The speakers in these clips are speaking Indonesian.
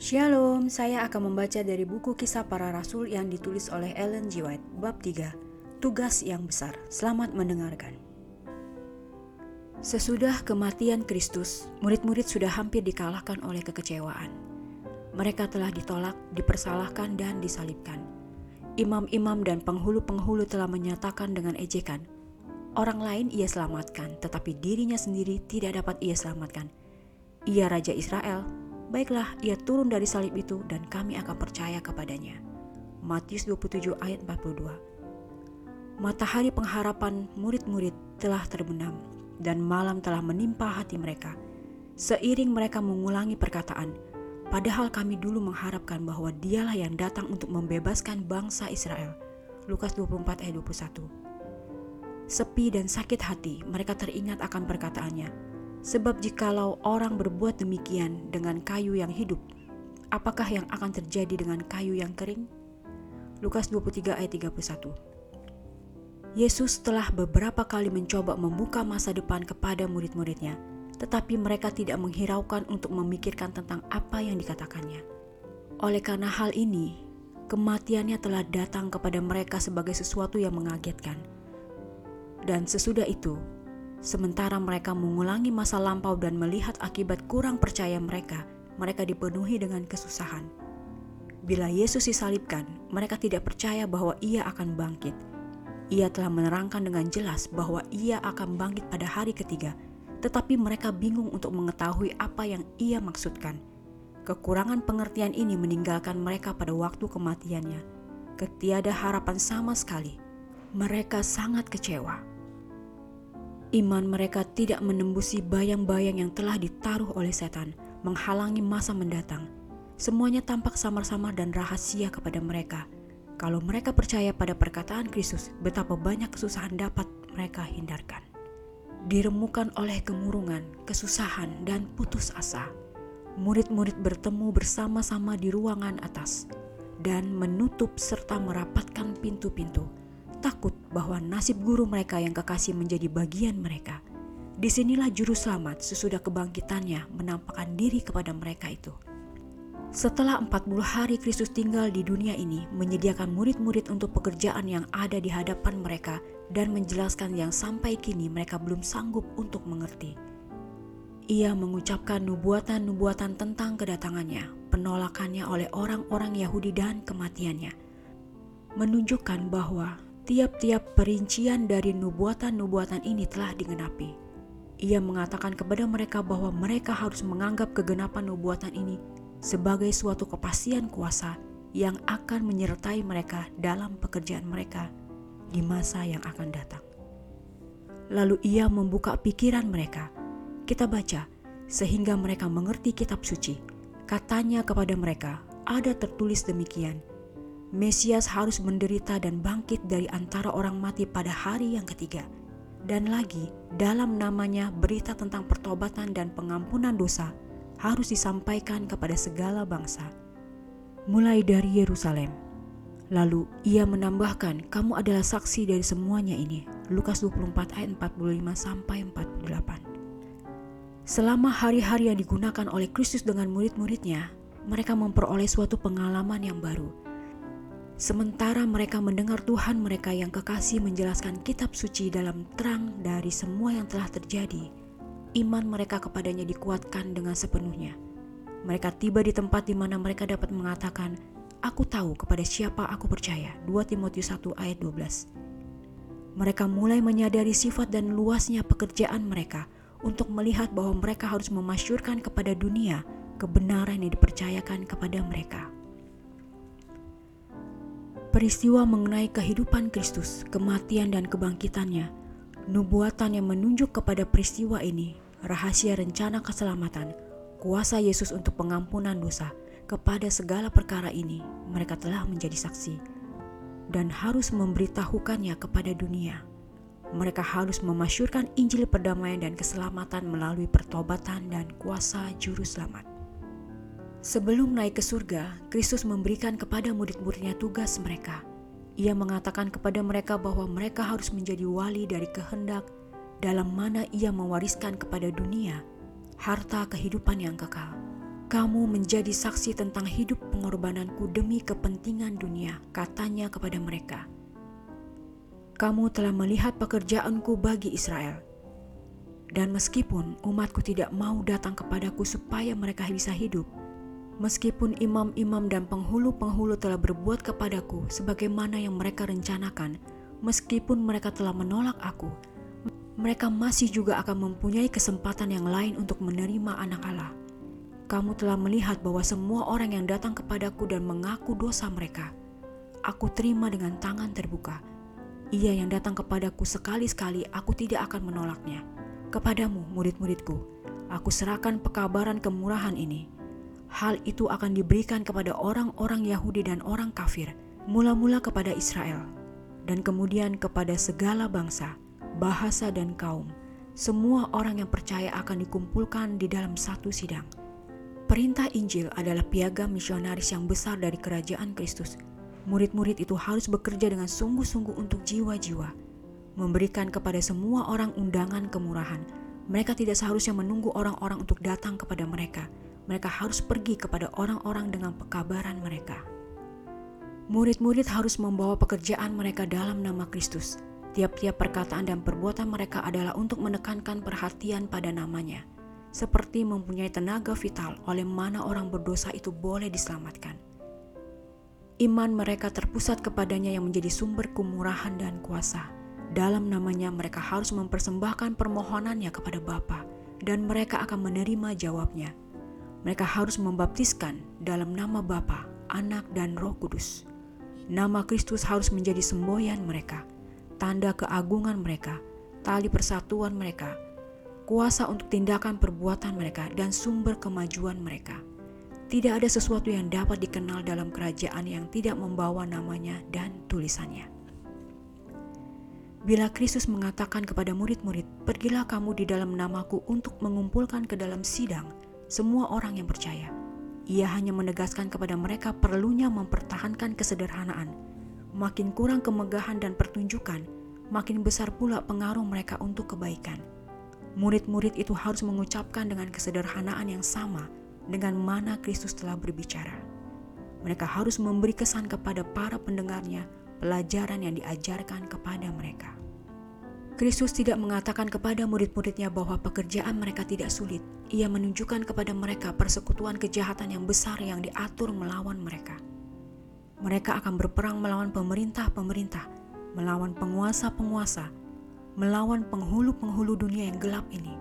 Shalom, saya akan membaca dari buku kisah para rasul yang ditulis oleh Ellen G. White, bab 3, Tugas yang Besar. Selamat mendengarkan. Sesudah kematian Kristus, murid-murid sudah hampir dikalahkan oleh kekecewaan. Mereka telah ditolak, dipersalahkan, dan disalibkan. Imam-imam dan penghulu-penghulu telah menyatakan dengan ejekan, orang lain ia selamatkan, tetapi dirinya sendiri tidak dapat ia selamatkan. Ia Raja Israel, baiklah ia turun dari salib itu dan kami akan percaya kepadanya. Matius 27 ayat 42 Matahari pengharapan murid-murid telah terbenam dan malam telah menimpa hati mereka. Seiring mereka mengulangi perkataan, padahal kami dulu mengharapkan bahwa dialah yang datang untuk membebaskan bangsa Israel. Lukas 24 ayat 21 Sepi dan sakit hati mereka teringat akan perkataannya, Sebab jikalau orang berbuat demikian dengan kayu yang hidup, apakah yang akan terjadi dengan kayu yang kering? Lukas 23 ayat 31 Yesus telah beberapa kali mencoba membuka masa depan kepada murid-muridnya, tetapi mereka tidak menghiraukan untuk memikirkan tentang apa yang dikatakannya. Oleh karena hal ini, kematiannya telah datang kepada mereka sebagai sesuatu yang mengagetkan. Dan sesudah itu, Sementara mereka mengulangi masa lampau dan melihat akibat kurang percaya mereka, mereka dipenuhi dengan kesusahan. Bila Yesus disalibkan, mereka tidak percaya bahwa Ia akan bangkit. Ia telah menerangkan dengan jelas bahwa Ia akan bangkit pada hari ketiga, tetapi mereka bingung untuk mengetahui apa yang Ia maksudkan. Kekurangan pengertian ini meninggalkan mereka pada waktu kematiannya. Ketiada harapan sama sekali. Mereka sangat kecewa. Iman mereka tidak menembusi bayang-bayang yang telah ditaruh oleh setan, menghalangi masa mendatang. Semuanya tampak samar-samar dan rahasia kepada mereka. Kalau mereka percaya pada perkataan Kristus, betapa banyak kesusahan dapat mereka hindarkan. Diremukan oleh kemurungan, kesusahan, dan putus asa, murid-murid bertemu bersama-sama di ruangan atas dan menutup serta merapatkan pintu-pintu takut bahwa nasib guru mereka yang kekasih menjadi bagian mereka. Di sinilah juru selamat sesudah kebangkitannya menampakkan diri kepada mereka itu. Setelah 40 hari Kristus tinggal di dunia ini, menyediakan murid-murid untuk pekerjaan yang ada di hadapan mereka dan menjelaskan yang sampai kini mereka belum sanggup untuk mengerti. Ia mengucapkan nubuatan-nubuatan tentang kedatangannya, penolakannya oleh orang-orang Yahudi dan kematiannya, menunjukkan bahwa Tiap-tiap perincian dari nubuatan-nubuatan ini telah digenapi. Ia mengatakan kepada mereka bahwa mereka harus menganggap kegenapan nubuatan ini sebagai suatu kepastian kuasa yang akan menyertai mereka dalam pekerjaan mereka di masa yang akan datang. Lalu ia membuka pikiran mereka. Kita baca, sehingga mereka mengerti kitab suci. Katanya kepada mereka, ada tertulis demikian, Mesias harus menderita dan bangkit dari antara orang mati pada hari yang ketiga. Dan lagi, dalam namanya berita tentang pertobatan dan pengampunan dosa harus disampaikan kepada segala bangsa. Mulai dari Yerusalem. Lalu ia menambahkan, kamu adalah saksi dari semuanya ini. Lukas 24 ayat 45 sampai 48. Selama hari-hari yang digunakan oleh Kristus dengan murid-muridnya, mereka memperoleh suatu pengalaman yang baru Sementara mereka mendengar Tuhan mereka yang kekasih menjelaskan kitab suci dalam terang dari semua yang telah terjadi, iman mereka kepadanya dikuatkan dengan sepenuhnya. Mereka tiba di tempat di mana mereka dapat mengatakan, Aku tahu kepada siapa aku percaya. 2 Timotius 1 ayat 12 Mereka mulai menyadari sifat dan luasnya pekerjaan mereka untuk melihat bahwa mereka harus memasyurkan kepada dunia kebenaran yang dipercayakan kepada mereka. Peristiwa mengenai kehidupan Kristus, kematian dan kebangkitannya, nubuatan yang menunjuk kepada peristiwa ini, rahasia rencana keselamatan, kuasa Yesus untuk pengampunan dosa, kepada segala perkara ini mereka telah menjadi saksi dan harus memberitahukannya kepada dunia. Mereka harus memasyurkan Injil perdamaian dan keselamatan melalui pertobatan dan kuasa juru selamat. Sebelum naik ke surga, Kristus memberikan kepada murid-muridnya tugas mereka. Ia mengatakan kepada mereka bahwa mereka harus menjadi wali dari kehendak dalam mana ia mewariskan kepada dunia harta kehidupan yang kekal. Kamu menjadi saksi tentang hidup pengorbananku demi kepentingan dunia, katanya kepada mereka. Kamu telah melihat pekerjaanku bagi Israel. Dan meskipun umatku tidak mau datang kepadaku supaya mereka bisa hidup, meskipun imam-imam dan penghulu-penghulu telah berbuat kepadaku sebagaimana yang mereka rencanakan, meskipun mereka telah menolak aku, mereka masih juga akan mempunyai kesempatan yang lain untuk menerima anak Allah kamu telah melihat bahwa semua orang yang datang kepadaku dan mengaku dosa mereka, aku terima dengan tangan terbuka. Ia yang datang kepadaku sekali-sekali, aku tidak akan menolaknya. Kepadamu, murid-muridku, aku serahkan pekabaran kemurahan ini. Hal itu akan diberikan kepada orang-orang Yahudi dan orang kafir, mula-mula kepada Israel, dan kemudian kepada segala bangsa, bahasa, dan kaum. Semua orang yang percaya akan dikumpulkan di dalam satu sidang Perintah Injil adalah piagam misionaris yang besar dari kerajaan Kristus. Murid-murid itu harus bekerja dengan sungguh-sungguh untuk jiwa-jiwa, memberikan kepada semua orang undangan kemurahan. Mereka tidak seharusnya menunggu orang-orang untuk datang kepada mereka. Mereka harus pergi kepada orang-orang dengan pekabaran mereka. Murid-murid harus membawa pekerjaan mereka dalam nama Kristus. Tiap-tiap perkataan dan perbuatan mereka adalah untuk menekankan perhatian pada namanya seperti mempunyai tenaga vital oleh mana orang berdosa itu boleh diselamatkan. Iman mereka terpusat kepadanya yang menjadi sumber kemurahan dan kuasa. Dalam namanya mereka harus mempersembahkan permohonannya kepada Bapa dan mereka akan menerima jawabnya. Mereka harus membaptiskan dalam nama Bapa, Anak, dan Roh Kudus. Nama Kristus harus menjadi semboyan mereka, tanda keagungan mereka, tali persatuan mereka, kuasa untuk tindakan perbuatan mereka dan sumber kemajuan mereka. Tidak ada sesuatu yang dapat dikenal dalam kerajaan yang tidak membawa namanya dan tulisannya. Bila Kristus mengatakan kepada murid-murid, "Pergilah kamu di dalam namaku untuk mengumpulkan ke dalam sidang semua orang yang percaya." Ia hanya menegaskan kepada mereka perlunya mempertahankan kesederhanaan. Makin kurang kemegahan dan pertunjukan, makin besar pula pengaruh mereka untuk kebaikan. Murid-murid itu harus mengucapkan dengan kesederhanaan yang sama dengan mana Kristus telah berbicara. Mereka harus memberi kesan kepada para pendengarnya pelajaran yang diajarkan kepada mereka. Kristus tidak mengatakan kepada murid-muridnya bahwa pekerjaan mereka tidak sulit. Ia menunjukkan kepada mereka persekutuan kejahatan yang besar yang diatur melawan mereka. Mereka akan berperang melawan pemerintah-pemerintah, melawan penguasa-penguasa, melawan penghulu-penghulu dunia yang gelap ini,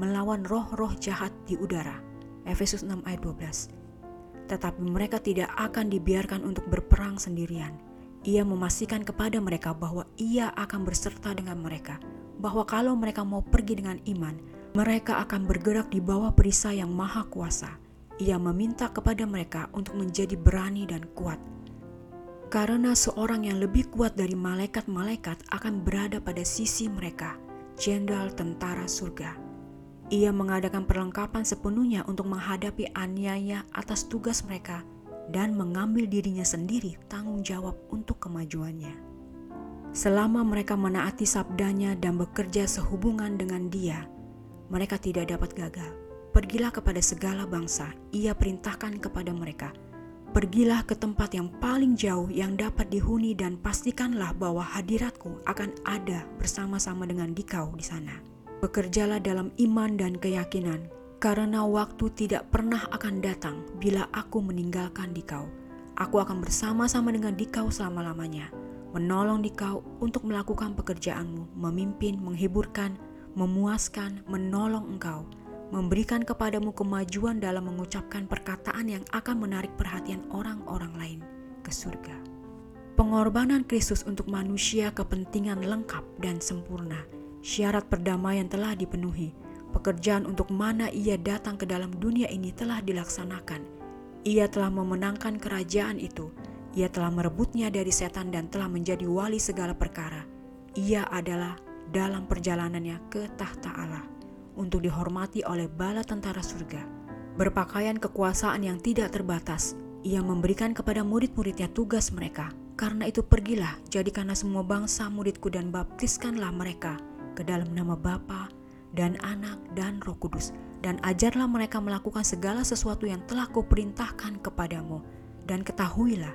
melawan roh-roh jahat di udara. Efesus 6 ayat 12. Tetapi mereka tidak akan dibiarkan untuk berperang sendirian. Ia memastikan kepada mereka bahwa ia akan berserta dengan mereka, bahwa kalau mereka mau pergi dengan iman, mereka akan bergerak di bawah perisai yang maha kuasa. Ia meminta kepada mereka untuk menjadi berani dan kuat, karena seorang yang lebih kuat dari malaikat-malaikat akan berada pada sisi mereka, jenderal tentara surga. Ia mengadakan perlengkapan sepenuhnya untuk menghadapi aniaya atas tugas mereka dan mengambil dirinya sendiri tanggung jawab untuk kemajuannya. Selama mereka menaati sabdanya dan bekerja sehubungan dengan dia, mereka tidak dapat gagal. Pergilah kepada segala bangsa, ia perintahkan kepada mereka – Pergilah ke tempat yang paling jauh yang dapat dihuni dan pastikanlah bahwa hadiratku akan ada bersama-sama dengan dikau di sana. Bekerjalah dalam iman dan keyakinan, karena waktu tidak pernah akan datang bila aku meninggalkan dikau. Aku akan bersama-sama dengan dikau selama-lamanya, menolong dikau untuk melakukan pekerjaanmu, memimpin, menghiburkan, memuaskan, menolong engkau, memberikan kepadamu kemajuan dalam mengucapkan perkataan yang akan menarik perhatian orang-orang lain ke surga. Pengorbanan Kristus untuk manusia kepentingan lengkap dan sempurna. Syarat perdamaian telah dipenuhi. Pekerjaan untuk mana ia datang ke dalam dunia ini telah dilaksanakan. Ia telah memenangkan kerajaan itu. Ia telah merebutnya dari setan dan telah menjadi wali segala perkara. Ia adalah dalam perjalanannya ke tahta Allah untuk dihormati oleh bala tentara surga. Berpakaian kekuasaan yang tidak terbatas, ia memberikan kepada murid-muridnya tugas mereka. Karena itu pergilah, jadikanlah semua bangsa muridku dan baptiskanlah mereka ke dalam nama Bapa dan Anak dan Roh Kudus dan ajarlah mereka melakukan segala sesuatu yang telah kuperintahkan kepadamu. Dan ketahuilah,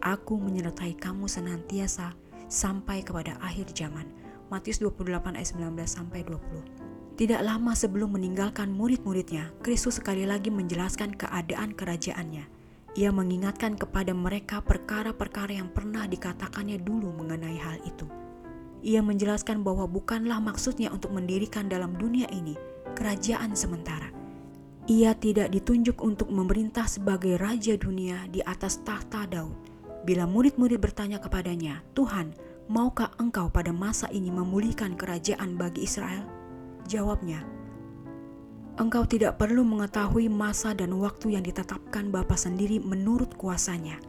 aku menyertai kamu senantiasa sampai kepada akhir zaman. Matius 28 ayat 19 sampai 20. Tidak lama sebelum meninggalkan murid-muridnya, Kristus sekali lagi menjelaskan keadaan kerajaannya. Ia mengingatkan kepada mereka perkara-perkara yang pernah dikatakannya dulu mengenai hal itu. Ia menjelaskan bahwa bukanlah maksudnya untuk mendirikan dalam dunia ini kerajaan sementara. Ia tidak ditunjuk untuk memerintah sebagai raja dunia di atas tahta Daud. Bila murid-murid bertanya kepadanya, "Tuhan, maukah engkau pada masa ini memulihkan kerajaan bagi Israel?" Jawabnya, "Engkau tidak perlu mengetahui masa dan waktu yang ditetapkan Bapa sendiri menurut kuasanya."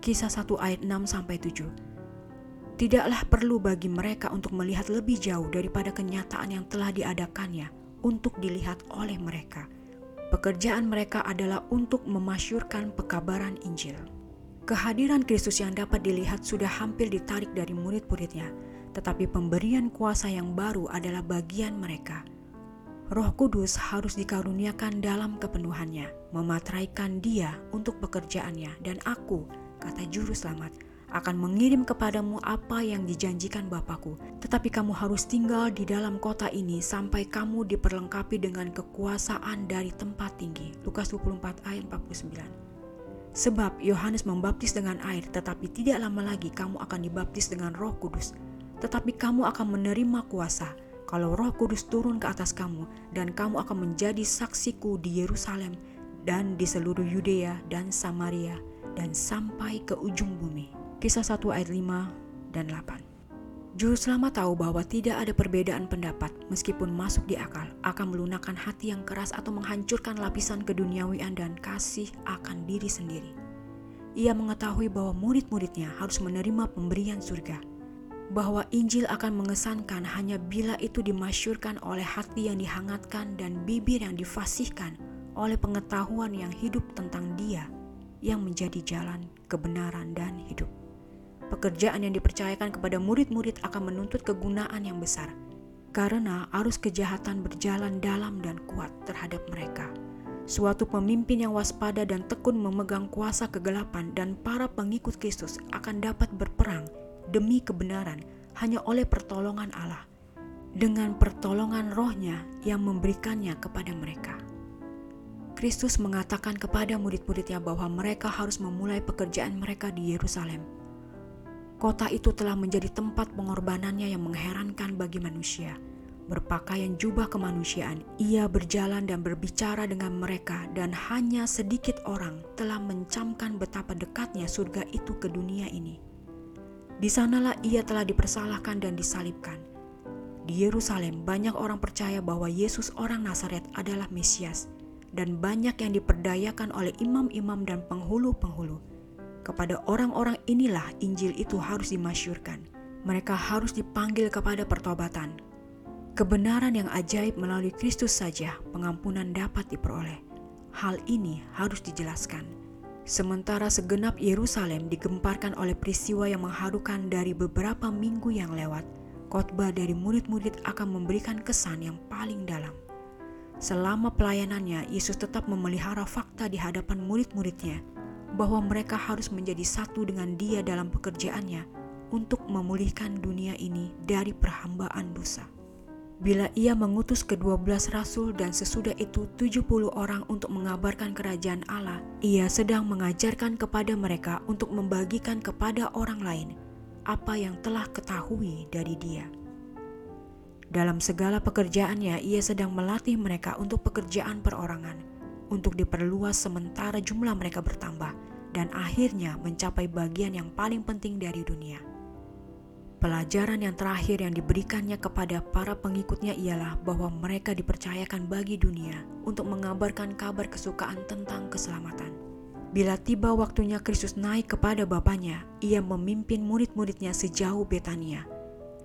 Kisah 1 ayat 6 sampai 7. Tidaklah perlu bagi mereka untuk melihat lebih jauh daripada kenyataan yang telah diadakannya untuk dilihat oleh mereka. Pekerjaan mereka adalah untuk memasyurkan pekabaran Injil. Kehadiran Kristus yang dapat dilihat sudah hampir ditarik dari murid-muridnya, tetapi pemberian kuasa yang baru adalah bagian mereka. Roh Kudus harus dikaruniakan dalam kepenuhannya, mematraikan dia untuk pekerjaannya, dan aku, kata Juru Selamat, akan mengirim kepadamu apa yang dijanjikan Bapakku. Tetapi kamu harus tinggal di dalam kota ini sampai kamu diperlengkapi dengan kekuasaan dari tempat tinggi. Lukas 24 ayat 49. Sebab Yohanes membaptis dengan air, tetapi tidak lama lagi kamu akan dibaptis dengan roh kudus. Tetapi kamu akan menerima kuasa kalau roh kudus turun ke atas kamu dan kamu akan menjadi saksiku di Yerusalem dan di seluruh Yudea dan Samaria dan sampai ke ujung bumi. Kisah 1 ayat 5 dan 8. Juru selamat tahu bahwa tidak ada perbedaan pendapat meskipun masuk di akal akan melunakkan hati yang keras atau menghancurkan lapisan keduniawian dan kasih akan diri sendiri. Ia mengetahui bahwa murid-muridnya harus menerima pemberian surga, bahwa Injil akan mengesankan hanya bila itu dimasyurkan oleh hati yang dihangatkan dan bibir yang difasihkan oleh pengetahuan yang hidup tentang Dia yang menjadi jalan, kebenaran, dan hidup. Pekerjaan yang dipercayakan kepada murid-murid akan menuntut kegunaan yang besar, karena arus kejahatan berjalan dalam dan kuat terhadap mereka. Suatu pemimpin yang waspada dan tekun memegang kuasa kegelapan dan para pengikut Kristus akan dapat berperang demi kebenaran hanya oleh pertolongan Allah, dengan pertolongan rohnya yang memberikannya kepada mereka. Kristus mengatakan kepada murid-muridnya bahwa mereka harus memulai pekerjaan mereka di Yerusalem Kota itu telah menjadi tempat pengorbanannya yang mengherankan bagi manusia. Berpakaian jubah kemanusiaan, ia berjalan dan berbicara dengan mereka, dan hanya sedikit orang telah mencamkan betapa dekatnya surga itu ke dunia ini. Di sanalah ia telah dipersalahkan dan disalibkan. Di Yerusalem, banyak orang percaya bahwa Yesus orang Nazaret adalah Mesias, dan banyak yang diperdayakan oleh imam-imam dan penghulu-penghulu kepada orang-orang inilah Injil itu harus dimasyurkan. Mereka harus dipanggil kepada pertobatan. Kebenaran yang ajaib melalui Kristus saja pengampunan dapat diperoleh. Hal ini harus dijelaskan. Sementara segenap Yerusalem digemparkan oleh peristiwa yang mengharukan dari beberapa minggu yang lewat, khotbah dari murid-murid akan memberikan kesan yang paling dalam. Selama pelayanannya, Yesus tetap memelihara fakta di hadapan murid-muridnya bahwa mereka harus menjadi satu dengan Dia dalam pekerjaannya untuk memulihkan dunia ini dari perhambaan dosa. Bila ia mengutus kedua belas rasul dan sesudah itu tujuh puluh orang untuk mengabarkan kerajaan Allah, ia sedang mengajarkan kepada mereka untuk membagikan kepada orang lain apa yang telah ketahui dari dia. Dalam segala pekerjaannya, ia sedang melatih mereka untuk pekerjaan perorangan, untuk diperluas sementara jumlah mereka bertambah, dan akhirnya mencapai bagian yang paling penting dari dunia. Pelajaran yang terakhir yang diberikannya kepada para pengikutnya ialah bahwa mereka dipercayakan bagi dunia untuk mengabarkan kabar kesukaan tentang keselamatan. Bila tiba waktunya Kristus naik kepada Bapaknya, ia memimpin murid-muridnya sejauh Betania.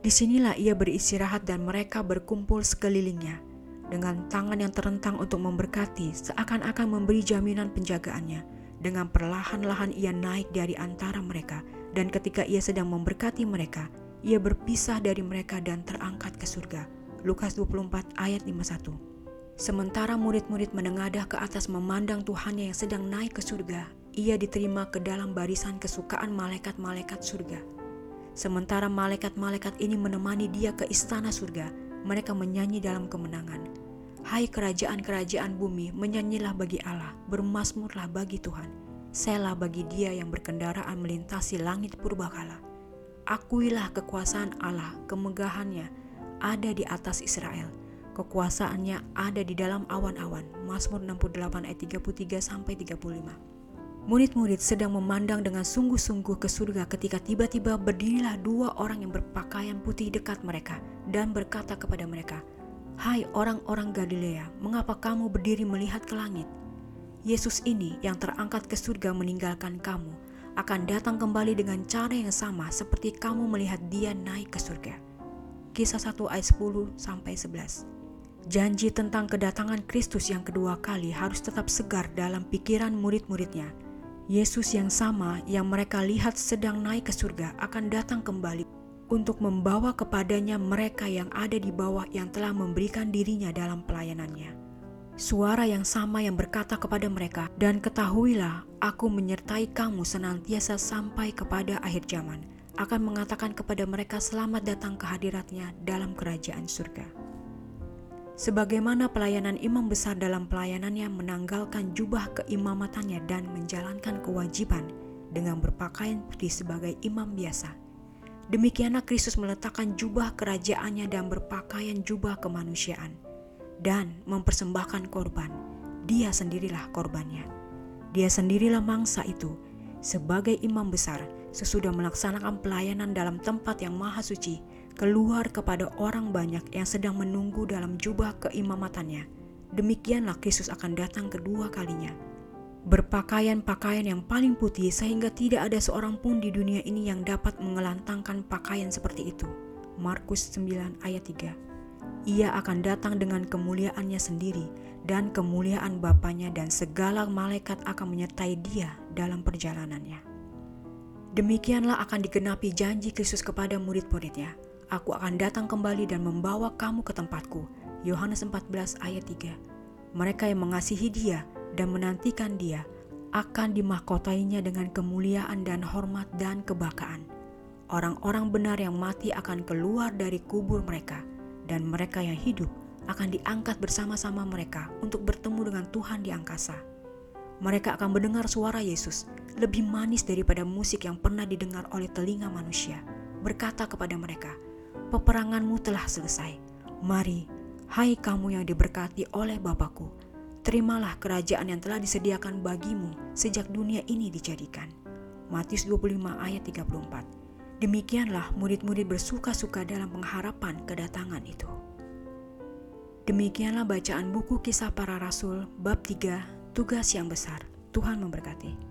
Di sinilah ia beristirahat dan mereka berkumpul sekelilingnya dengan tangan yang terentang untuk memberkati, seakan-akan memberi jaminan penjagaannya. Dengan perlahan-lahan ia naik dari antara mereka, dan ketika ia sedang memberkati mereka, ia berpisah dari mereka dan terangkat ke surga. Lukas 24 ayat 51 Sementara murid-murid menengadah ke atas memandang Tuhannya yang sedang naik ke surga, ia diterima ke dalam barisan kesukaan malaikat-malaikat surga. Sementara malaikat-malaikat ini menemani dia ke istana surga, mereka menyanyi dalam kemenangan. Hai kerajaan-kerajaan bumi, menyanyilah bagi Allah, bermasmurlah bagi Tuhan. Selah bagi dia yang berkendaraan melintasi langit purbakala. Akuilah kekuasaan Allah, kemegahannya ada di atas Israel Kekuasaannya ada di dalam awan-awan. Mazmur 68 ayat 33 sampai 35. Murid-murid sedang memandang dengan sungguh-sungguh ke surga ketika tiba-tiba berdirilah dua orang yang berpakaian putih dekat mereka dan berkata kepada mereka, Hai orang-orang Galilea, mengapa kamu berdiri melihat ke langit? Yesus ini yang terangkat ke surga meninggalkan kamu akan datang kembali dengan cara yang sama seperti kamu melihat dia naik ke surga. Kisah 1 ayat 10 sampai 11. Janji tentang kedatangan Kristus yang kedua kali harus tetap segar dalam pikiran murid-muridnya. Yesus yang sama yang mereka lihat sedang naik ke surga akan datang kembali untuk membawa kepadanya mereka yang ada di bawah yang telah memberikan dirinya dalam pelayanannya. Suara yang sama yang berkata kepada mereka, "Dan ketahuilah, Aku menyertai kamu senantiasa sampai kepada akhir zaman." akan mengatakan kepada mereka selamat datang ke hadiratnya dalam kerajaan surga. Sebagaimana pelayanan imam besar dalam pelayanannya menanggalkan jubah keimamatannya dan menjalankan kewajiban dengan berpakaian putih sebagai imam biasa. Demikianlah Kristus meletakkan jubah kerajaannya dan berpakaian jubah kemanusiaan dan mempersembahkan korban. Dia sendirilah korbannya. Dia sendirilah mangsa itu sebagai imam besar sesudah melaksanakan pelayanan dalam tempat yang maha suci keluar kepada orang banyak yang sedang menunggu dalam jubah keimamatannya. Demikianlah Kristus akan datang kedua kalinya. Berpakaian pakaian yang paling putih sehingga tidak ada seorang pun di dunia ini yang dapat mengelantangkan pakaian seperti itu. Markus 9 ayat 3 Ia akan datang dengan kemuliaannya sendiri dan kemuliaan Bapaknya dan segala malaikat akan menyertai dia dalam perjalanannya. Demikianlah akan digenapi janji Kristus kepada murid-muridnya Aku akan datang kembali dan membawa kamu ke tempatku. Yohanes 14 ayat 3. Mereka yang mengasihi dia dan menantikan dia akan dimahkotainya dengan kemuliaan dan hormat dan kebakaan. Orang-orang benar yang mati akan keluar dari kubur mereka dan mereka yang hidup akan diangkat bersama-sama mereka untuk bertemu dengan Tuhan di angkasa. Mereka akan mendengar suara Yesus lebih manis daripada musik yang pernah didengar oleh telinga manusia, berkata kepada mereka, peperanganmu telah selesai. Mari, hai kamu yang diberkati oleh Bapakku, terimalah kerajaan yang telah disediakan bagimu sejak dunia ini dijadikan. Matius 25 ayat 34. Demikianlah murid-murid bersuka-suka dalam pengharapan kedatangan itu. Demikianlah bacaan buku kisah para rasul bab 3, tugas yang besar. Tuhan memberkati.